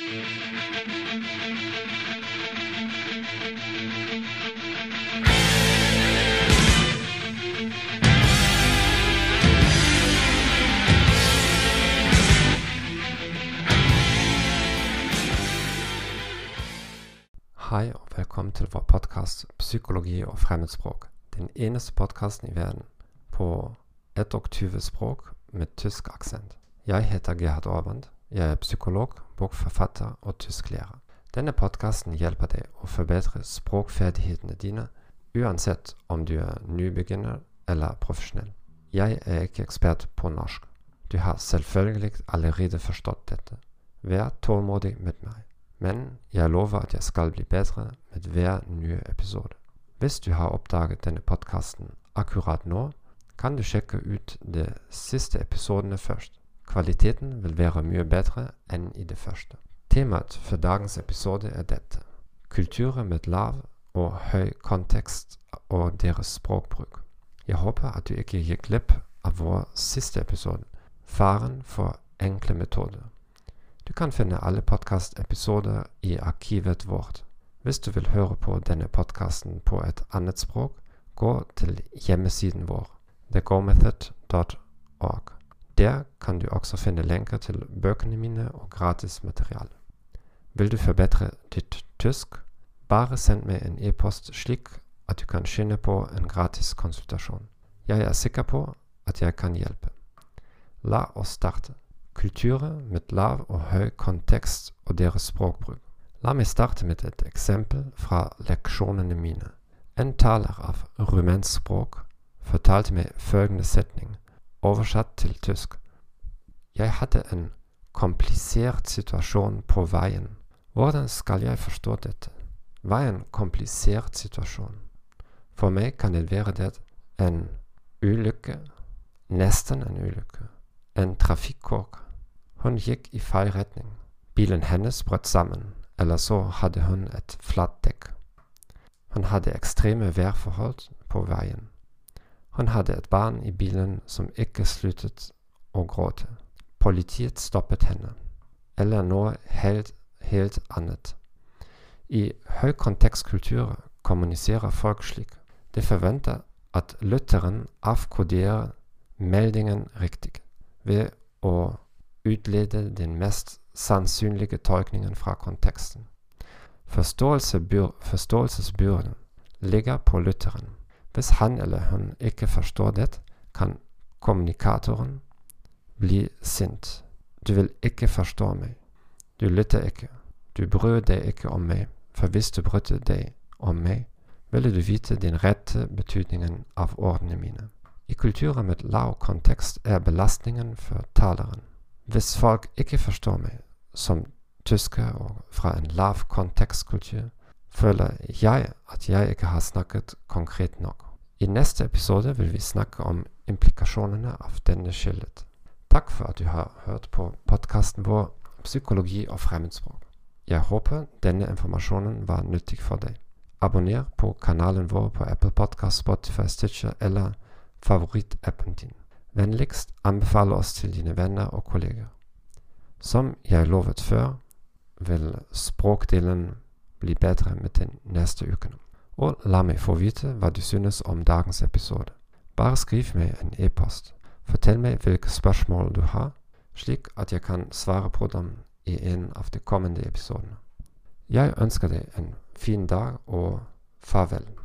Hei og velkommen til vår podkast 'Psykologi og fremmedspråk'. Den eneste podkasten i verden på 21 språk med tysk aksent. Jeg heter Gerhard Aaband. Jeg er psykolog, bokforfatter og tysklærer. Denne podkasten hjelper deg å forbedre språkferdighetene dine, uansett om du er nybegynner eller profesjonell. Jeg er ikke ekspert på norsk. Du har selvfølgelig allerede forstått dette. Vær tålmodig med meg. Men jeg lover at jeg skal bli bedre med hver nye episode. Hvis du har oppdaget denne podkasten akkurat nå, kan du sjekke ut de siste episodene først. Kvaliteten vil være mye bedre enn i det første. Temaet for dagens episode er dette kulturer med lav og høy kontekst og deres språkbruk. Jeg håper at du ikke gikk glipp av vår siste episode, Faren for enkle metoder. Du kan finne alle podkastepisoder i arkivet vårt. Hvis du vil høre på denne podkasten på et annet språk, gå til hjemmesiden vår, thegomethod.org. Der kan du også finne lenker til bøkene mine og gratis materiale. Vil du forbedre ditt tysk? Bare send meg en e-post slik at du kan skinne på en gratis konsultasjon. Jeg er sikker på at jeg kan hjelpe. La oss starte. Kulturer med lav og høy kontekst og deres språkbruk. La meg starte med et eksempel fra leksjonene mine. En taler av rumensk språk fortalte meg følgende setning, oversatt til tysk. Jeg hadde en komplisert situasjon på veien. Hvordan skal jeg forstå dette? Hva er en komplisert situasjon? For meg kan det være det en ulykke, nesten en ulykke, en trafikkork. Hun gikk i feil retning. Bilen hennes brøt sammen, eller så hadde hun et flatt dekk. Hun hadde ekstreme værforhold på veien. Hun hadde et barn i bilen som ikke sluttet å gråte. Politiet stoppet henne. Eller noe helt, helt annet. I høykontekstkulturer kommuniserer folk slik. De forventer at lytteren avkoderer meldingen riktig ved å utlede den mest sannsynlige tolkningen fra konteksten. Forståelsesbyrden ligger på lytteren. Hvis han eller hun ikke forstår det, kan kommunikatoren bli sint. Du vil ikke forstå meg. Du lytter ikke. Du bryr deg ikke om meg, for hvis du brydde deg om meg, ville du vite den rette betydningen av ordene mine. I kulturer med lav kontekst er belastningen for taleren. Hvis folk ikke forstår meg, som tysker og fra en lav kontekstkultur, føler jeg at jeg ikke har snakket konkret nok. I neste episode vil vi snakke om implikasjonene av denne skillet. Takk for at du har hørt på podkasten vår Psykologi og fremmedspråk. Jeg håper denne informasjonen var nyttig for deg. Abonner på kanalen vår på Apple Podcast, Spotify, Stitcher eller favorittappen din. Vennligst anbefale oss til dine venner og kolleger. Som jeg lovet før, vil språkdelen bli bedre med de neste ukene. Og la meg få vite hva du synes om dagens episode. Bare skriv meg en e-post. Fortell meg hvilke spørsmål du har, slik at jeg kan svare på dem i en av de kommende episodene. Jeg ønsker deg en fin dag og farvel.